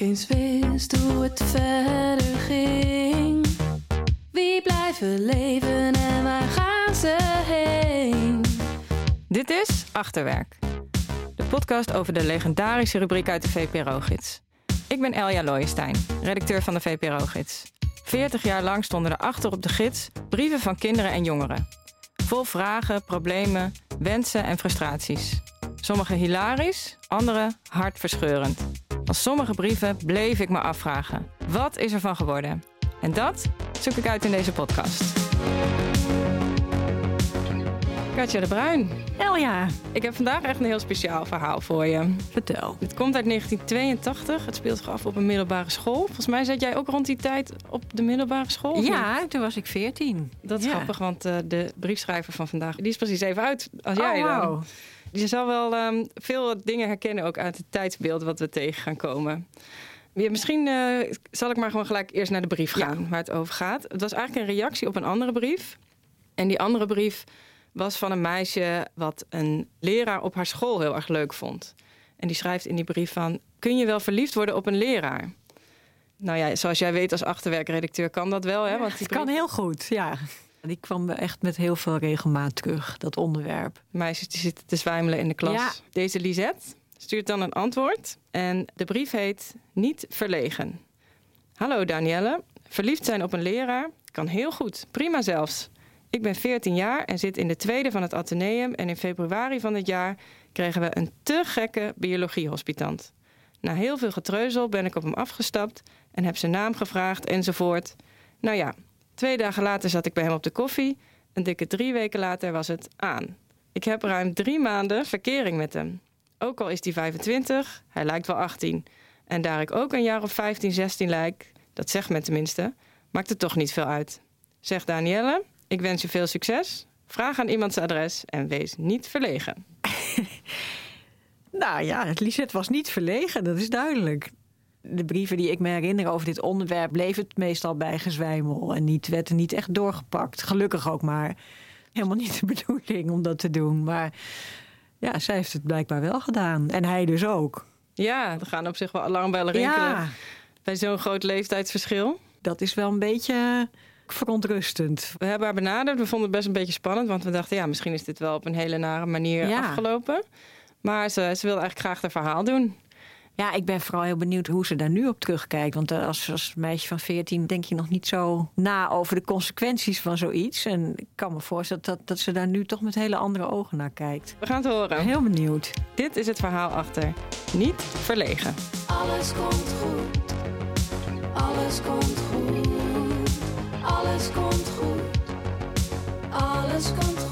ik eens wist hoe het verder ging. Wie blijven leven en waar gaan ze heen? Dit is Achterwerk, de podcast over de legendarische rubriek uit de VPRO-gids. Ik ben Elja Looijenstein, redacteur van de VPRO-gids. 40 jaar lang stonden er achter op de gids brieven van kinderen en jongeren. Vol vragen, problemen, wensen en frustraties. Sommige hilarisch, andere hartverscheurend. Van sommige brieven bleef ik me afvragen: wat is er van geworden? En dat zoek ik uit in deze podcast. Katja de Bruin. Elja, Ik heb vandaag echt een heel speciaal verhaal voor je. vertel. Het komt uit 1982. Het speelt zich af op een middelbare school. Volgens mij zat jij ook rond die tijd op de middelbare school. Ja, toen was ik veertien. Dat is Ja. grappig, want eh, de briefschrijver van vandaag... die is precies even uit als jij oh, dan. wauw. Je zal wel ehm, veel dingen herkennen ook uit het tijdsbeeld wat we tegen gaan komen. Ja, misschien eh, zal ik maar gewoon gelijk eerst naar de brief gaan waar het over gaat. Het was eigenlijk een reactie op een andere brief. En die andere brief was van een meisje wat een leraar op haar school heel erg leuk vond. En die schrijft in die brief van... kun je wel verliefd worden op een leraar? Nou ja, zoals jij weet als achterwerkredacteur kan dat wel. Hè? Want die Het kan heel goed, ja. Die kwam echt met heel veel regelmaat terug, dat onderwerp. meisjes die zitten te zwijmelen in de klas. Ja. Deze Lisette stuurt dan een antwoord. En de brief heet Niet verlegen. Hallo Danielle. Verliefd zijn op een leraar kan heel goed. Prima zelfs. Ik ben 14 jaar en zit in de tweede van het ateneum. En in februari van dit jaar kregen we een te gekke biologiehospitant. Na heel veel getreuzel ben ik op hem afgestapt en heb zijn naam gevraagd enzovoort. Nou ja, twee dagen later zat ik bij hem op de koffie. Een dikke drie weken later was het aan. Ik heb ruim drie maanden verkering met hem. Ook al is hij 25, hij lijkt wel 18. En daar ik ook een jaar of 15, 16 lijk, dat zegt men tenminste, maakt het toch niet veel uit. Zeg Danielle, ik wens je veel succes. Vraag aan iemands adres en wees niet verlegen. Nou ja, Lisette was niet verlegen, dat is duidelijk. De brieven die ik me herinner over dit onderwerp... bleef het meestal bij gezwijmel en niet, werd er niet echt doorgepakt. Gelukkig ook maar. Helemaal niet de bedoeling om dat te doen. Maar ja, zij heeft het blijkbaar wel gedaan. En hij dus ook. Ja, er gaan op zich wel alarmbellen rinkelen Ja, bij zo'n groot leeftijdsverschil. dat is wel een beetje verontrustend. We hebben haar benaderd. We vonden het best een beetje spannend. Want we dachten, ja, misschien is dit wel op een hele nare manier Ja. afgelopen. Maar ze, ze wilde eigenlijk graag haar verhaal doen. Ja, ik ben vooral heel benieuwd hoe ze daar nu op terugkijkt. Want eh, als, als meisje van 14 denk je nog niet zo na over de consequenties van zoiets. En ik kan me voorstellen dat, dat ze daar nu toch met hele andere ogen naar kijkt. We gaan het horen. Heel benieuwd. Dit is het verhaal achter Niet Verlegen. Alles komt goed. Alles komt goed. Alles komt goed. Alles komt goed.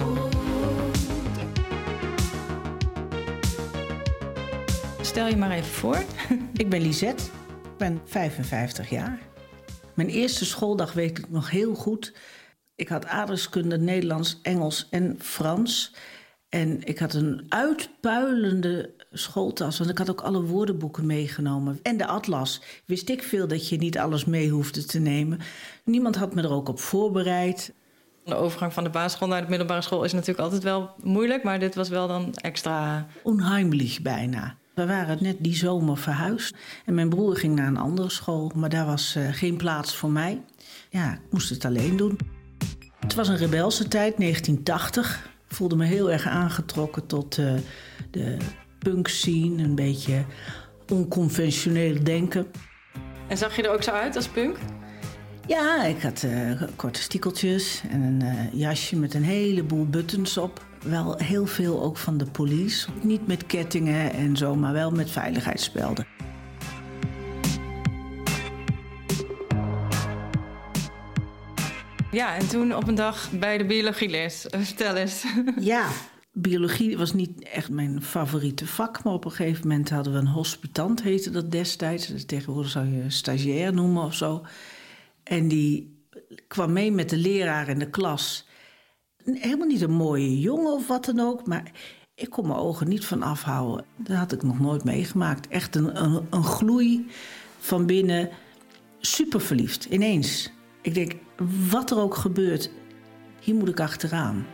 Stel je maar even voor. Ik ben Lisette, ik ben 55 jaar. Mijn eerste schooldag weet ik nog heel goed. Ik had aardrijkskunde, Nederlands, Engels en Frans. En ik had een uitpuilende schooltas, want ik had ook alle woordenboeken meegenomen. En de atlas. Wist ik veel dat je niet alles mee hoefde te nemen. Niemand had me er ook op voorbereid. De overgang van de basisschool naar de middelbare school is natuurlijk altijd wel moeilijk. Maar dit was wel dan extra. Onheimlich bijna. We waren net die zomer verhuisd. En mijn broer ging naar een andere school, maar daar was eh, geen plaats voor mij. Ja, ik moest het alleen doen. Het was een rebelse tijd, 1980. Ik voelde me heel erg aangetrokken tot eh, de punk scene, een beetje onconventioneel denken. En zag je er ook zo uit als punk? Ja, ik had eh, korte stiekeltjes en een jasje met een heleboel buttons op. Wel heel veel ook van de police. Niet met kettingen en zo, maar wel met veiligheidsspelden. Ja, en toen op een dag bij de biologieles. Eh, Vertel eens. Ja, biologie was niet echt mijn favoriete vak. Maar op een gegeven moment hadden we een hospitant, heette dat destijds. Dus tegenwoordig zou je stagiair noemen of zo. En die kwam mee met de leraar in de klas. Helemaal niet een mooie jongen of wat dan ook. Maar ik kon mijn ogen niet van afhouden. Dat had ik nog nooit meegemaakt. Echt een, een, een gloei van binnen. Super verliefd, ineens. Ik denk, wat er ook gebeurt, hier moet ik achteraan.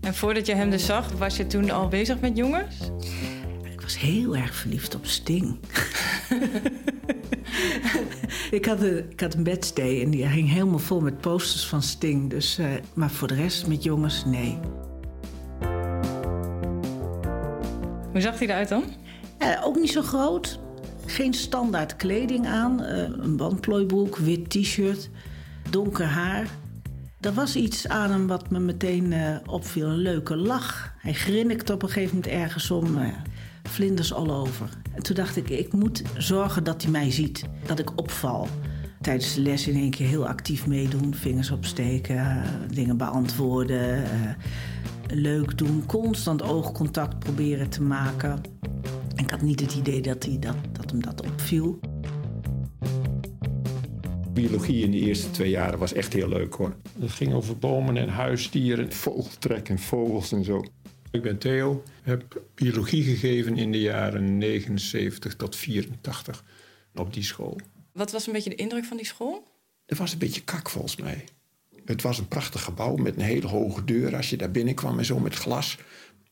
En voordat je hem dus zag, was je toen al bezig met jongens? Ik was heel erg verliefd op Sting. ik, had een, ik had een bedstee en die ging helemaal vol met posters van Sting. Dus, uh, maar voor de rest met jongens, nee. Hoe zag hij eruit dan? Uh, ook niet zo groot. Geen standaard kleding aan. Uh, een bandplooibroek, wit t-shirt, donker haar. Er was iets aan hem wat me meteen uh, opviel. Een leuke lach. Hij grinnikte op een gegeven moment ergens om. Uh, vlinders all over. En toen dacht ik, ik moet zorgen dat hij mij ziet. Dat ik opval. Tijdens de les in één keer heel actief meedoen. Vingers opsteken, dingen beantwoorden. leuk doen. Constant oogcontact proberen te maken. Ik had niet het idee dat, hij dat, dat hem dat opviel. Biologie in de eerste twee jaren was echt heel leuk hoor. Het ging over bomen en huisdieren, vogeltrek en vogels en zo. Ik ben Theo, heb biologie gegeven in de jaren 79 tot 84 op die school. Wat was een beetje de indruk van die school? Het was een beetje kak volgens mij. Het was een prachtig gebouw met een hele hoge deur als je daar binnenkwam en zo met glas.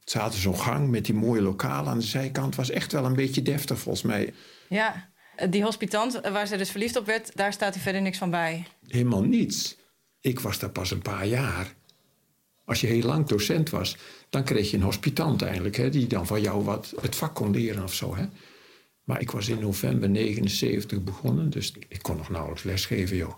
Het zaten zo'n gang met die mooie lokalen aan de zijkant. Het was echt wel een beetje deftig volgens mij. Ja, die hospitant waar ze dus verliefd op werd, daar staat hij verder niks van bij. Helemaal niets. Ik was daar pas een paar jaar. Als je heel lang docent was, dan kreeg je een hospitant eigenlijk, hè, die dan van jou wat het vak kon leren of zo. Hè. Maar ik was in november 79 begonnen, dus ik kon nog nauwelijks lesgeven, joh.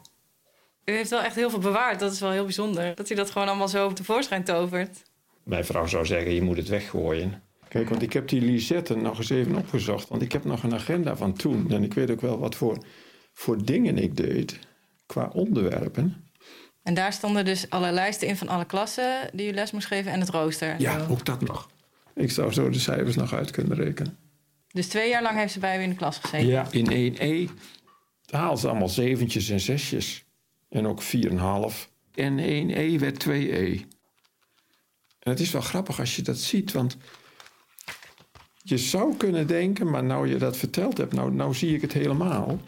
U heeft wel echt heel veel bewaard, dat is wel heel bijzonder. Dat u dat gewoon allemaal zo op tevoorschijn tovert. Mijn vrouw zou zeggen, je moet het weggooien. Kijk, want ik heb die Lisette nog eens even opgezocht. Want ik heb nog een agenda van toen. En ik weet ook wel wat voor, voor dingen ik deed qua onderwerpen. En daar stonden dus alle lijsten in van alle klassen die u les moest geven en het rooster. Ja, ook dat nog. Ik zou zo de cijfers nog uit kunnen rekenen. Dus twee jaar lang heeft ze bij u in de klas gezeten? Ja, in 1E haalden ze allemaal zeventjes en zesjes. En ook 4,5. En 1E werd 2E. En het is wel grappig als je dat ziet, want je zou kunnen denken, maar nou je dat verteld hebt, nou, nou zie ik het helemaal.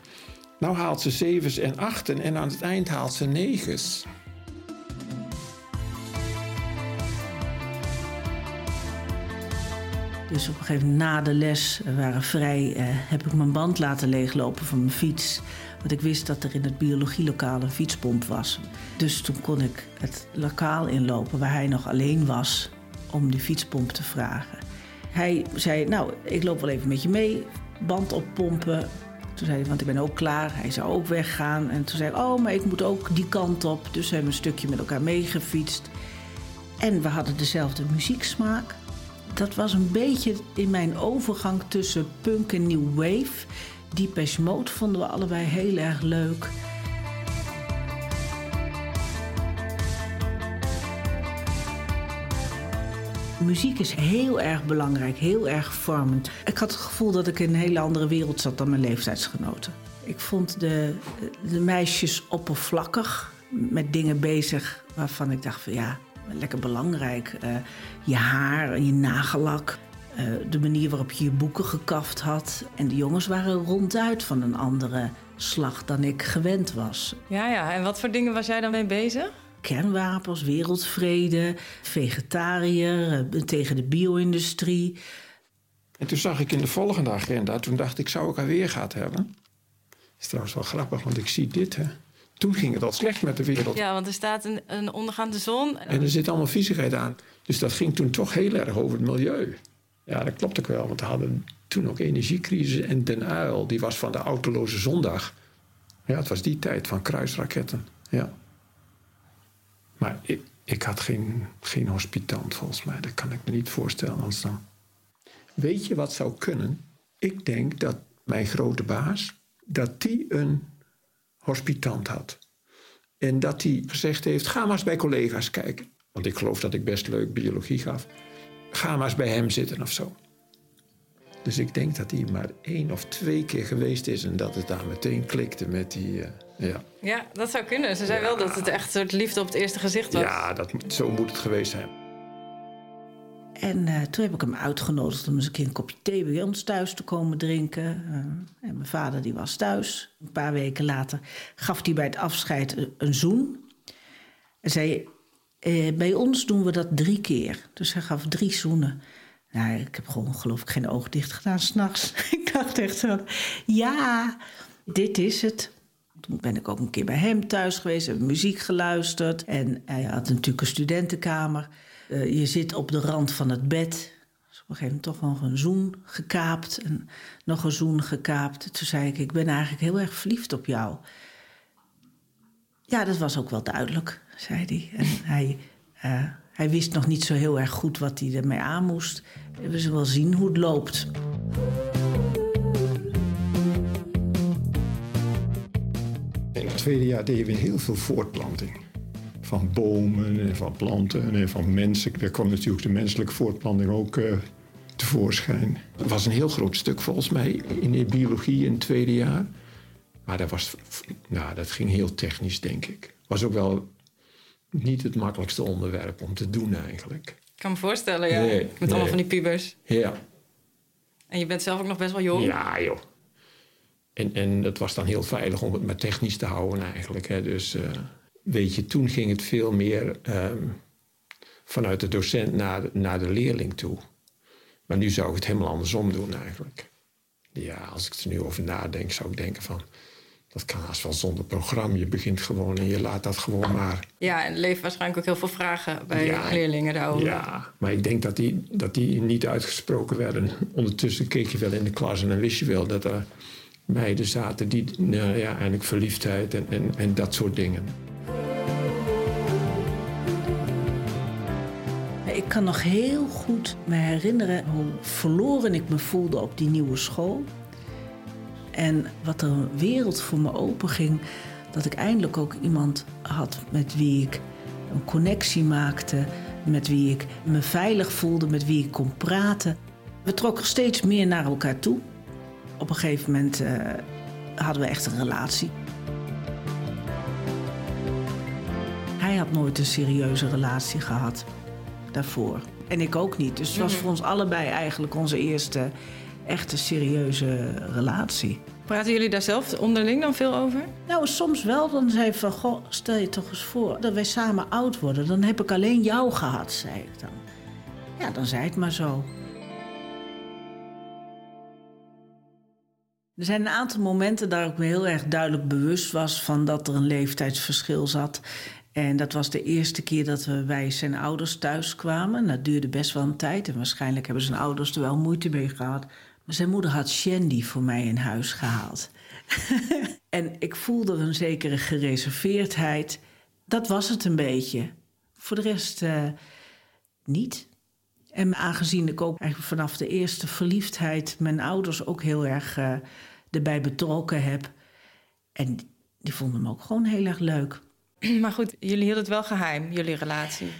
Nou haalt ze zevens en achten en aan het eind haalt ze negens. Dus op een gegeven moment na de les waren vrij, eh, heb ik mijn band laten leeglopen van mijn fiets. Want ik wist dat er in het biologielokaal een fietspomp was. Dus toen kon ik het lokaal inlopen waar hij nog alleen was om die fietspomp te vragen. Hij zei, nou, ik loop wel even met je mee, band oppompen. Toen zei hij, want ik ben ook klaar. Hij zou ook weggaan. En toen zei ik, oh, maar ik moet ook die kant op. Dus we hebben een stukje met elkaar meegefietst. En we hadden dezelfde muzieksmaak. Dat was een beetje in mijn overgang tussen punk en new wave. Depeche Mode vonden we allebei heel erg leuk. Muziek is heel erg belangrijk, heel erg vormend. Ik had het gevoel dat ik in een hele andere wereld zat dan mijn leeftijdsgenoten. Ik vond de, de meisjes oppervlakkig, met dingen bezig waarvan ik dacht van ja, lekker belangrijk. Uh, je haar je nagellak, uh, de manier waarop je je boeken gekaft had. En de jongens waren ronduit van een andere slag dan ik gewend was. Ja, ja. En wat voor dingen was jij dan mee bezig? Kernwapens, wereldvrede, vegetariër, eh, tegen de bio-industrie. En toen zag ik in de volgende agenda, toen dacht ik, zou ik alweer gehad hebben? Dat is trouwens wel grappig, want ik zie dit, hè. Toen ging het al slecht met de wereld. Ja, want er staat een, een ondergaande zon. En er zit allemaal viezigheid aan. Dus dat ging toen toch heel erg over het milieu. Ja, dat klopt ook wel, want we hadden toen ook energiecrisis. En Den Uil, die was van de autoloze zondag. Ja, het was die tijd van kruisraketten. Ja. Maar ik, had geen, hospitant volgens mij. Dat kan ik me niet voorstellen anders dan. Weet je wat zou kunnen? Ik denk dat mijn grote baas, dat die een hospitant had. En dat hij gezegd heeft, ga maar eens bij collega's kijken. Want ik geloof dat ik best leuk biologie gaf. Ga maar eens bij hem zitten of zo. Dus ik denk dat hij maar één of twee keer geweest is en dat het daar meteen klikte met die. Uh, ja. ja, dat zou kunnen. Ze zei wel dat het echt een soort liefde op het eerste gezicht was. Ja, dat, zo moet het geweest zijn. En uh, toen heb ik hem uitgenodigd om eens een keer een kopje thee bij ons thuis te komen drinken. Uh, en mijn vader die was thuis. Een paar weken later gaf hij bij het afscheid een, een zoen. En zei, bij ons doen we dat drie keer. Dus hij gaf drie zoenen. Nou, ik heb gewoon geloof ik geen oog dicht gedaan s'nachts. ik dacht echt zo, ja, dit is het. Toen ben ik ook een keer bij hem thuis geweest, heb muziek geluisterd. En hij had natuurlijk een studentenkamer. Uh, je zit op de rand van het bed. Op een gegeven moment toch nog een zoen gekaapt. En nog een zoen gekaapt. Toen zei ik, ik ben eigenlijk heel erg verliefd op jou. Ja, dat was ook wel duidelijk, zei hij. En hij, uh, hij wist nog niet zo heel erg goed wat hij ermee aan moest. We zullen wel zien hoe het loopt. In het tweede jaar deden we heel veel voortplanting. Van bomen en van planten en van mensen. Daar kwam natuurlijk de menselijke voortplanting ook uh, tevoorschijn. Het was een heel groot stuk volgens mij in de biologie in het tweede jaar. Maar dat, was, nou, dat ging heel technisch, denk ik. Was ook wel niet het makkelijkste onderwerp om te doen eigenlijk. Ik kan me voorstellen, ja. Nee, Met allemaal van die pubers. Ja. En je bent zelf ook nog best wel jong. Ja, joh. En, en het was dan heel veilig om het maar technisch te houden eigenlijk. Hè. Dus uh, weet je, toen ging het veel meer um, vanuit de docent naar naar de leerling toe. Maar nu zou ik het helemaal andersom doen eigenlijk. Ja, als ik er nu over nadenk, zou ik denken van... Dat kan haast wel zonder programma. Je begint gewoon en je laat dat gewoon maar. Ja, en er leven waarschijnlijk ook heel veel vragen bij leerlingen daarover. Ja, maar ik denk dat die, dat die niet uitgesproken werden. Ondertussen keek je wel in de klas en dan wist je wel dat er meiden zaten die, nou ja, eigenlijk verliefdheid en, en, en dat soort dingen. Ik kan nog heel goed me herinneren hoe verloren ik me voelde op die nieuwe school. En wat er een wereld voor me open ging, dat ik eindelijk ook iemand had met wie ik een connectie maakte, met wie ik me veilig voelde, met wie ik kon praten. We trokken steeds meer naar elkaar toe. Op een gegeven moment uh, hadden we echt een relatie. Hij had nooit een serieuze relatie gehad daarvoor. En ik ook niet. Dus het was mhm. voor ons allebei eigenlijk onze eerste echte serieuze relatie. Praten jullie daar zelf onderling dan veel over? Nou, soms wel. Dan zei van, goh, stel je toch eens voor dat wij samen oud worden. Dan heb ik alleen jou gehad, zei ik dan. Ja, dan zei het maar zo. Er zijn een aantal momenten daar ik me heel erg duidelijk bewust was van dat er een leeftijdsverschil zat. En dat was de eerste keer dat we bij zijn ouders thuis kwamen. Dat duurde best wel een tijd en waarschijnlijk hebben zijn ouders er wel moeite mee gehad. Maar zijn moeder had Shandy voor mij in huis gehaald. en ik voelde een zekere gereserveerdheid. Dat was het een beetje. Voor de rest uh, niet. En aangezien ik ook eigenlijk vanaf de eerste verliefdheid mijn ouders ook heel erg uh, erbij betrokken heb. En die vonden me ook gewoon heel erg leuk. Maar goed, jullie hielden het wel geheim, jullie relatie.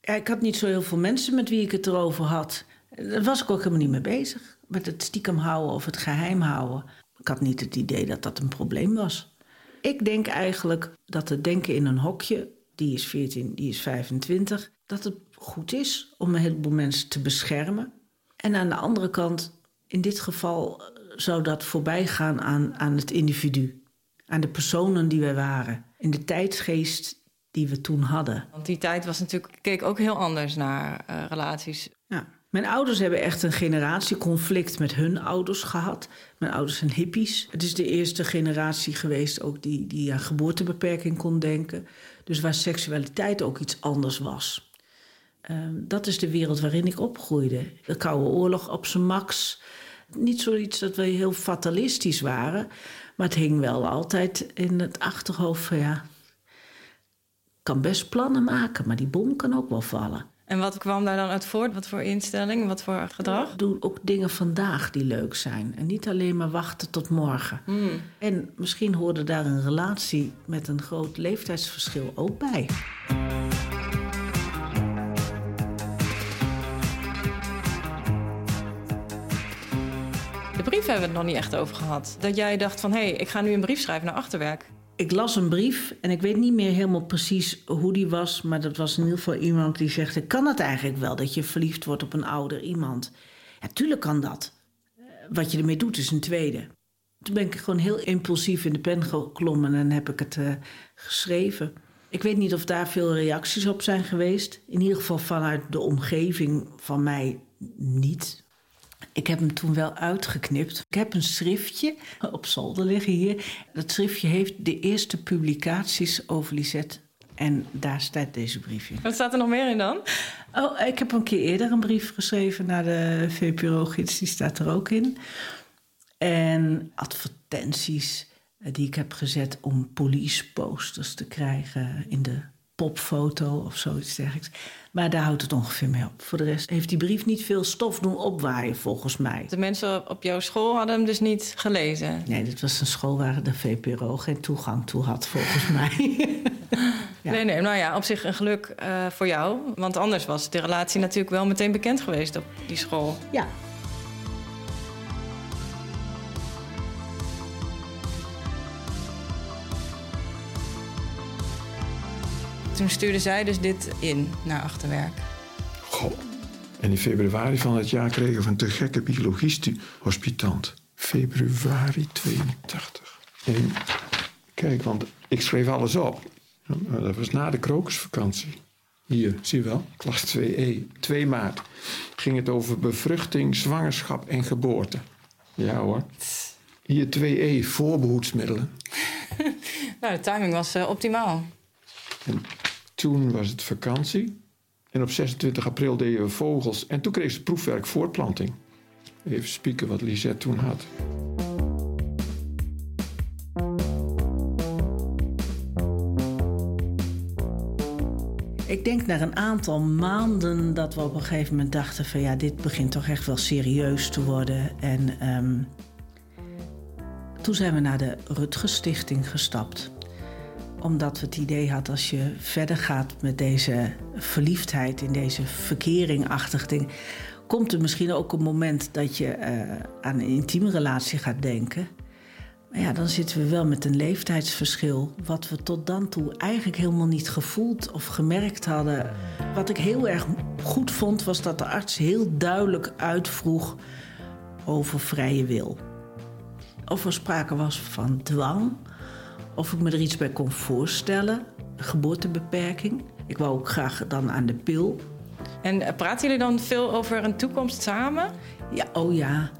Ja, ik had niet zo heel veel mensen met wie ik het erover had. Daar was ik ook helemaal niet mee bezig. Met het stiekem houden of het geheim houden. Ik had niet het idee dat dat een probleem was. Ik denk eigenlijk dat het denken in een hokje, die is 14, die is 25, dat het goed is om een heleboel mensen te beschermen. En aan de andere kant, in dit geval zou dat voorbij gaan aan, aan het individu. Aan de personen die wij waren. In de tijdsgeest die we toen hadden. Want die tijd was natuurlijk, keek ook heel anders naar uh, relaties. Ja. Mijn ouders hebben echt een generatieconflict met hun ouders gehad. Mijn ouders zijn hippies. Het is de eerste generatie geweest ook die, die aan geboortebeperking kon denken. Dus waar seksualiteit ook iets anders was. Uh, dat is de wereld waarin ik opgroeide. De Koude Oorlog op zijn max. Niet zoiets dat we heel fatalistisch waren. Maar het hing wel altijd in het achterhoofd van ja... kan best plannen maken, maar die bom kan ook wel vallen. En wat kwam daar dan uit voort? Wat voor instelling, wat voor gedrag? Doe ook dingen vandaag die leuk zijn. En niet alleen maar wachten tot morgen. Hmm. En misschien hoorde daar een relatie met een groot leeftijdsverschil ook bij. De brief hebben we het nog niet echt over gehad. Dat jij dacht van, hé, hey, ik ga nu een brief schrijven naar Achterwerk ik las een brief en ik weet niet meer helemaal precies hoe die was, maar dat was in ieder geval iemand die zegt: Kan het eigenlijk wel dat je verliefd wordt op een ouder iemand? Ja, tuurlijk kan dat. Wat je ermee doet is een tweede. Toen ben ik gewoon heel impulsief in de pen geklommen en heb ik het uh, geschreven. Ik weet niet of daar veel reacties op zijn geweest. In ieder geval vanuit de omgeving van mij niet. Ik heb hem toen wel uitgeknipt. Ik heb een schriftje op zolder liggen hier. Dat schriftje heeft de eerste publicaties over Lisette. En daar staat deze brief in. Wat staat er nog meer in dan? Oh, ik heb een keer eerder een brief geschreven naar de VPRO-gids. Die staat er ook in. En advertenties eh, die ik heb gezet om police posters te krijgen in de popfoto of zoiets dergelijks. Maar daar houdt het ongeveer mee op. Voor de rest heeft die brief niet veel stof doen opwaaien, volgens mij. De mensen op jouw school hadden hem dus niet gelezen. Nee, dit was een school waar de VPRO geen toegang toe had, volgens mij. Ja. Nee, nee, nou ja, op zich een geluk uh, voor jou. Want anders was de relatie natuurlijk wel meteen bekend geweest op die school. Ja. Toen stuurde zij dus dit in naar achterwerk. Goh. En in februari van het jaar kregen we een te gekke biologie-hospitant. Februari 82. En kijk, want ik schreef alles op. Dat was na de krokusvakantie. Hier, zie je wel, klas 2e. 2 maart ging het over bevruchting, zwangerschap en geboorte. Ja hoor. Hier 2e, voorbehoedsmiddelen. nou, de timing was uh, optimaal. En toen was het vakantie. En op 26 april deden we vogels. En toen kreeg ze proefwerk voortplanting. Even spieken wat Lisette toen had. Ik denk na een aantal maanden dat we op een gegeven moment dachten van ja, dit begint toch echt wel serieus te worden. En um, toen zijn we naar de Rutgers Stichting gestapt omdat we het idee hadden als je verder gaat met deze verliefdheid in deze verkeringachtig ding, komt er misschien ook een moment dat je uh, aan een intieme relatie gaat denken. Maar ja, dan zitten we wel met een leeftijdsverschil, wat we tot dan toe eigenlijk helemaal niet gevoeld of gemerkt hadden. Wat ik heel erg goed vond, was dat de arts heel duidelijk uitvroeg over vrije wil. Of er sprake was van dwang of ik me er iets bij kon voorstellen. Geboortebeperking. Ik wou ook graag dan aan de pil. En eh, praten jullie dan veel over een toekomst samen? Ja, oh ja.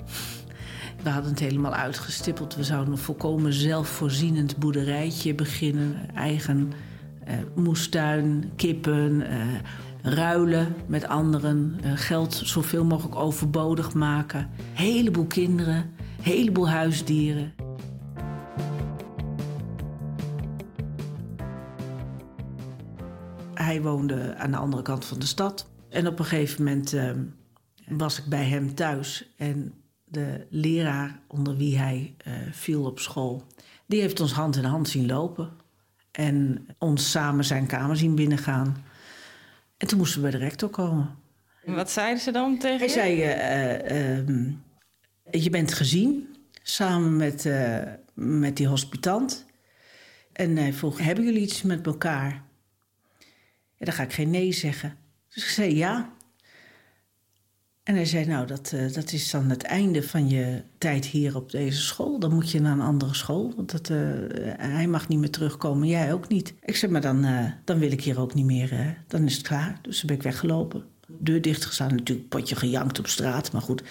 We hadden het helemaal uitgestippeld. We zouden een volkomen zelfvoorzienend boerderijtje beginnen. Eigen eh, moestuin, kippen, eh, ruilen met anderen. Eh, geld zoveel mogelijk overbodig maken. Heleboel kinderen, heleboel huisdieren. Hij woonde aan de andere kant van de stad. En op een gegeven moment uh, was ik bij hem thuis. En de leraar onder wie hij uh, viel op school, die heeft ons hand in hand zien lopen. En ons samen zijn kamer zien binnengaan. En toen moesten we bij de rector komen. En wat zeiden ze dan tegen Hij zei, uh, uh, je bent gezien, samen met, met die hospitant. En hij vroeg, hebben jullie iets met elkaar? Ja, dan ga ik geen nee zeggen. Dus ik zei ja. En hij zei, nou, dat, uh, dat is dan het einde van je tijd hier op deze school. Dan moet je naar een andere school, want dat, uh, hij mag niet meer terugkomen, jij ook niet. Ik zei, maar dan, uh, dan wil ik hier ook niet meer, dan is het klaar. Dus dan ben ik weggelopen. Deur dichtgestaan, natuurlijk potje gejankt op straat, maar goed.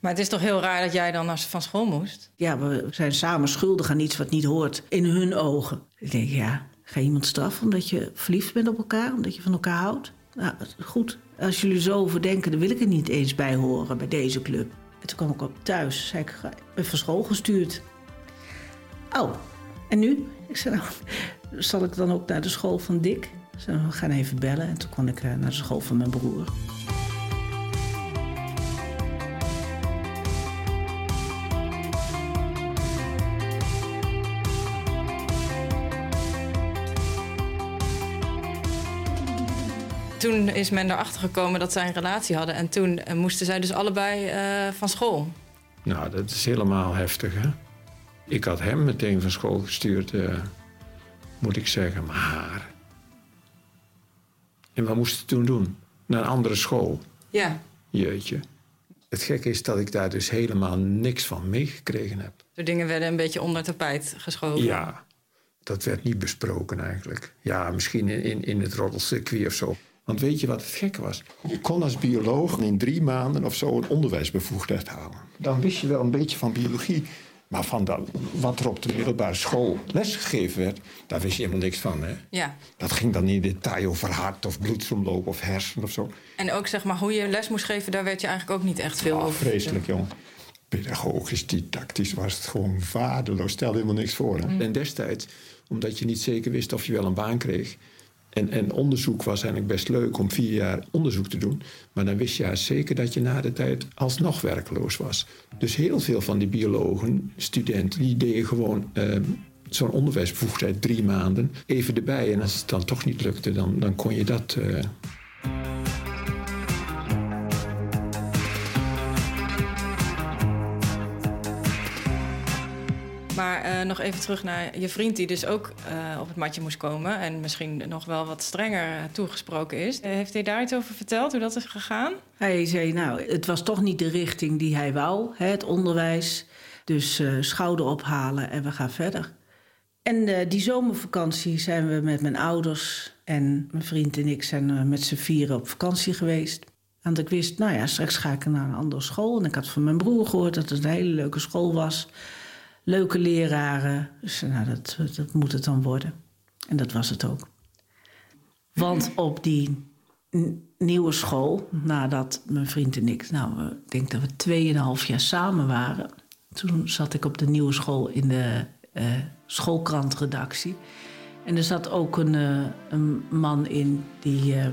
Maar het is toch heel raar dat jij dan van school moest? Ja, we zijn samen schuldig aan iets wat niet hoort in hun ogen. Ik denk, ja, Ga iemand straffen omdat je verliefd bent op elkaar, omdat je van elkaar houdt? Nou, goed. Als jullie zo over denken, dan wil ik er niet eens bij horen bij deze club. En toen kwam ik op thuis. Zei ik, ben van school gestuurd. Oh, en nu? Ik zei, nou, zal ik dan ook naar de school van Dick? Ze we gaan even bellen. En toen kon ik eh, naar de school van mijn broer. Toen is men erachter gekomen dat zij een relatie hadden. En toen uh, moesten zij dus allebei uh, van school. Nou, dat is helemaal heftig, hè? Ik had hem meteen van school gestuurd, uh, moet ik zeggen. Maar... En wat moest hij toen doen? Naar een andere school. Ja. Jeetje. Het gekke is dat ik daar dus helemaal niks van meegekregen heb. De dingen werden een beetje onder tapijt geschoven. Ja, dat werd niet besproken eigenlijk. Ja, misschien in, in het roddelcircuit of zo. Want weet je wat het gekke was? Je kon als bioloog in drie maanden of zo een onderwijsbevoegdheid halen. Dan wist je wel een beetje van biologie. Maar van dat, wat er op de middelbare school lesgegeven werd, daar wist je helemaal niks van. Hè? Ja. Dat ging dan niet in detail over hart of bloedsomloop of hersen of zo. En ook zeg maar hoe je les moest geven, daar werd je eigenlijk ook niet echt veel Oh, over. vreselijk, jongen. Pedagogisch, didactisch was het gewoon waardeloos. Stelde helemaal niks voor. Hè? En destijds, omdat je niet zeker wist of je wel een baan kreeg... En, en onderzoek was eigenlijk best leuk om vier jaar onderzoek te doen. Maar dan wist je zeker dat je na de tijd alsnog werkloos was. Dus heel veel van die biologen, studenten, die deden gewoon ehm, zo'n onderwijsbevoegdheid drie maanden even erbij. En als het dan toch niet lukte, dan, dan kon je dat. eh, Maar eh, nog even terug naar je vriend, die dus ook eh, op het matje moest komen. En misschien nog wel wat strenger eh, toegesproken is. Heeft hij daar iets over verteld, hoe dat is gegaan? Hij zei, nou, het was toch niet de richting die hij wou, hè, het onderwijs. Dus eh, schouder ophalen en we gaan verder. En die zomervakantie zijn we met mijn ouders en mijn vriend en ik zijn met z'n vieren op vakantie geweest. Want ik wist, nou ja, straks ga ik naar een andere school. En ik had van mijn broer gehoord dat het een hele leuke school was. Leuke leraren. Dus nou, dat, dat moet het dan worden. En dat was het ook. Want op die nieuwe school, nadat mijn vriend en ik, nou, ik denk dat we tweeënhalf jaar samen waren. Toen zat ik op de nieuwe school in de eh, schoolkrantredactie. En er zat ook een, eh, een man in die eh,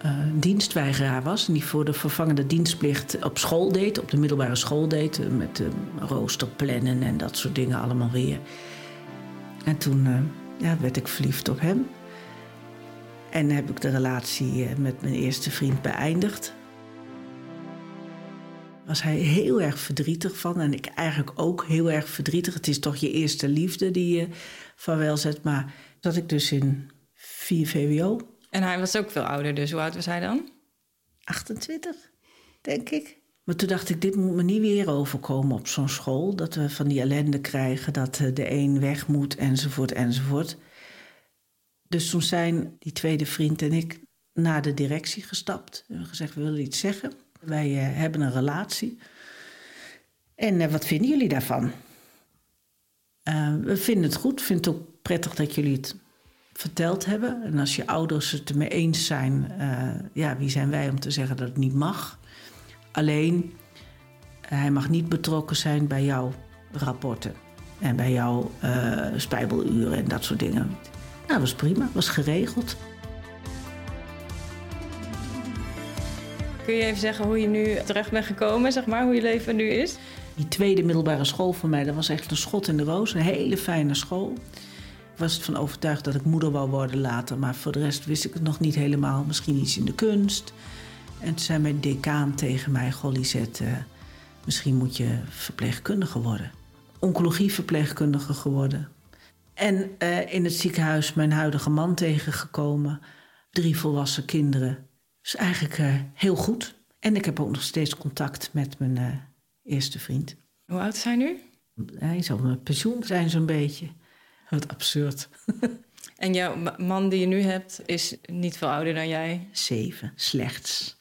eh, dienstweigeraar was. En die voor de vervangende dienstplicht op school deed, op de middelbare school deed. eh, met eh, roosterplannen en dat soort dingen allemaal weer. En toen ja, werd ik verliefd op hem. En heb ik de relatie met mijn eerste vriend beëindigd. Was hij heel erg verdrietig van. En ik eigenlijk ook heel erg verdrietig. Het is toch je eerste liefde die je vaarwel zet. Maar zat ik dus in 4 VWO. En hij was ook veel ouder, dus hoe oud was hij dan? 28, denk ik. Maar toen dacht ik, dit moet me niet weer overkomen op zo'n school. Dat we van die ellende krijgen, dat eh, de een weg moet, enzovoort, enzovoort. Dus toen zijn die tweede vriend en ik naar de directie gestapt. We hebben gezegd, we willen iets zeggen. Wij eh, hebben een relatie. En eh, wat vinden jullie daarvan? We vinden het goed. vinden het ook prettig dat jullie het verteld hebben. En als je ouders het ermee eens zijn, eh, ja, wie zijn wij om te zeggen dat het niet mag? Alleen, hij mag niet betrokken zijn bij jouw rapporten en bij jouw eh spijbeluren en dat soort dingen. Nou, dat was prima, was geregeld. Kun je even zeggen hoe je nu terecht bent gekomen, zeg maar, hoe je leven nu is? Die tweede middelbare school voor mij, dat was echt een schot in de roos. Een hele fijne school. Ik was ervan overtuigd dat ik moeder wou worden later. Maar voor de rest wist ik het nog niet helemaal. Misschien iets in de kunst. En toen zei mijn decaan tegen mij... Goh, Lisette, misschien moet je verpleegkundige worden. Oncologieverpleegkundige geworden. En eh, in het ziekenhuis mijn huidige man tegengekomen. Drie volwassen kinderen. Dus eigenlijk eh, heel goed. En ik heb ook nog steeds contact met mijn eh, eerste vriend. Hoe oud is hij nu? Hij zou mijn pensioen zijn zo'n beetje. Wat absurd. En jouw ma- man die je nu hebt is niet veel ouder dan jij. Zeven, slechts.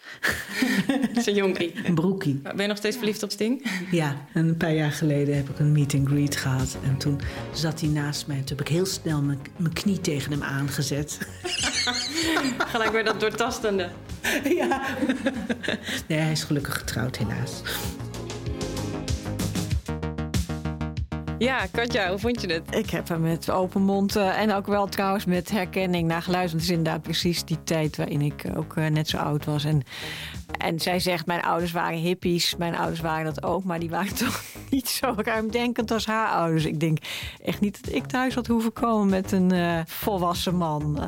is een jonkie. Een broekie. Ben je nog steeds verliefd op Sting? Ja, en een paar jaar geleden heb ik een meet and greet gehad. En toen zat hij naast mij. Toen heb ik heel snel mijn, mijn knie tegen hem aangezet. Gelijk weer dat doortastende. ja. Nee, hij is gelukkig getrouwd helaas. Ja, Katja, hoe vond je het? Ik heb er met open mond eh, en ook wel trouwens met herkenning naar geluisterd. Het is inderdaad precies die tijd waarin ik ook eh, net zo oud was. En, en zij zegt, mijn ouders waren hippies. Mijn ouders waren dat ook, maar die waren toch niet zo ruimdenkend als haar ouders. Ik denk echt niet dat ik thuis had hoeven komen met een eh, volwassen man.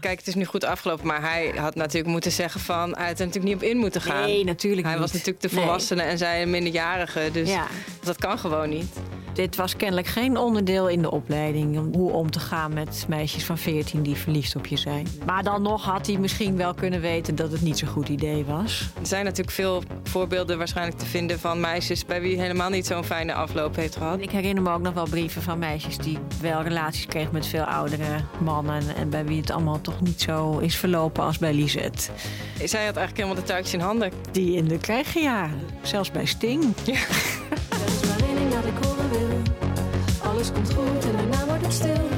Kijk, het is nu goed afgelopen, maar hij had natuurlijk moeten zeggen van... hij had er natuurlijk niet op in moeten gaan. Nee, natuurlijk Hij niet. was natuurlijk de Nee. volwassene en zij een minderjarige, dus Ja. dat kan gewoon niet. Dit was kennelijk geen onderdeel in de opleiding om hoe om te gaan met meisjes van 14 die verliefd op je zijn. Maar dan nog had hij misschien wel kunnen weten dat het niet zo'n goed idee was. Er zijn natuurlijk veel voorbeelden waarschijnlijk te vinden van meisjes bij wie helemaal niet zo'n fijne afloop heeft gehad. Ik herinner me ook nog wel brieven van meisjes die wel relaties kregen met veel oudere mannen en bij wie het allemaal toch niet zo is verlopen als bij Lisette. Zij had eigenlijk helemaal de touwtjes in handen. Die in de krijgjaren, zelfs bij Sting. Dat komt goed en daarna wordt het stil.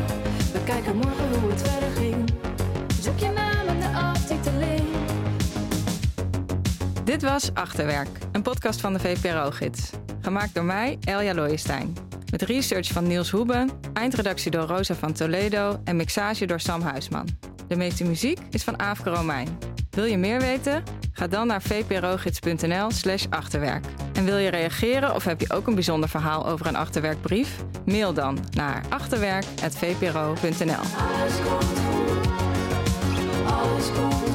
We kijken morgen hoe het verder ging. Zoek je naam in de aftiteling. Dit was Achterwerk, een podcast van de VPRO-gids. Gemaakt door mij, Elja Looijenstein. Met research van Niels Hoeben, eindredactie door Rosa van Toledo en mixage door Sam Huisman. De meeste muziek is van Aafke Romein. Wil je meer weten? Ga dan naar vprogids.nl slash achterwerk. En wil je reageren of heb je ook een bijzonder verhaal over een achterwerkbrief? Mail dan naar achterwerk.vpro.nl Alles komt goed. Alles komt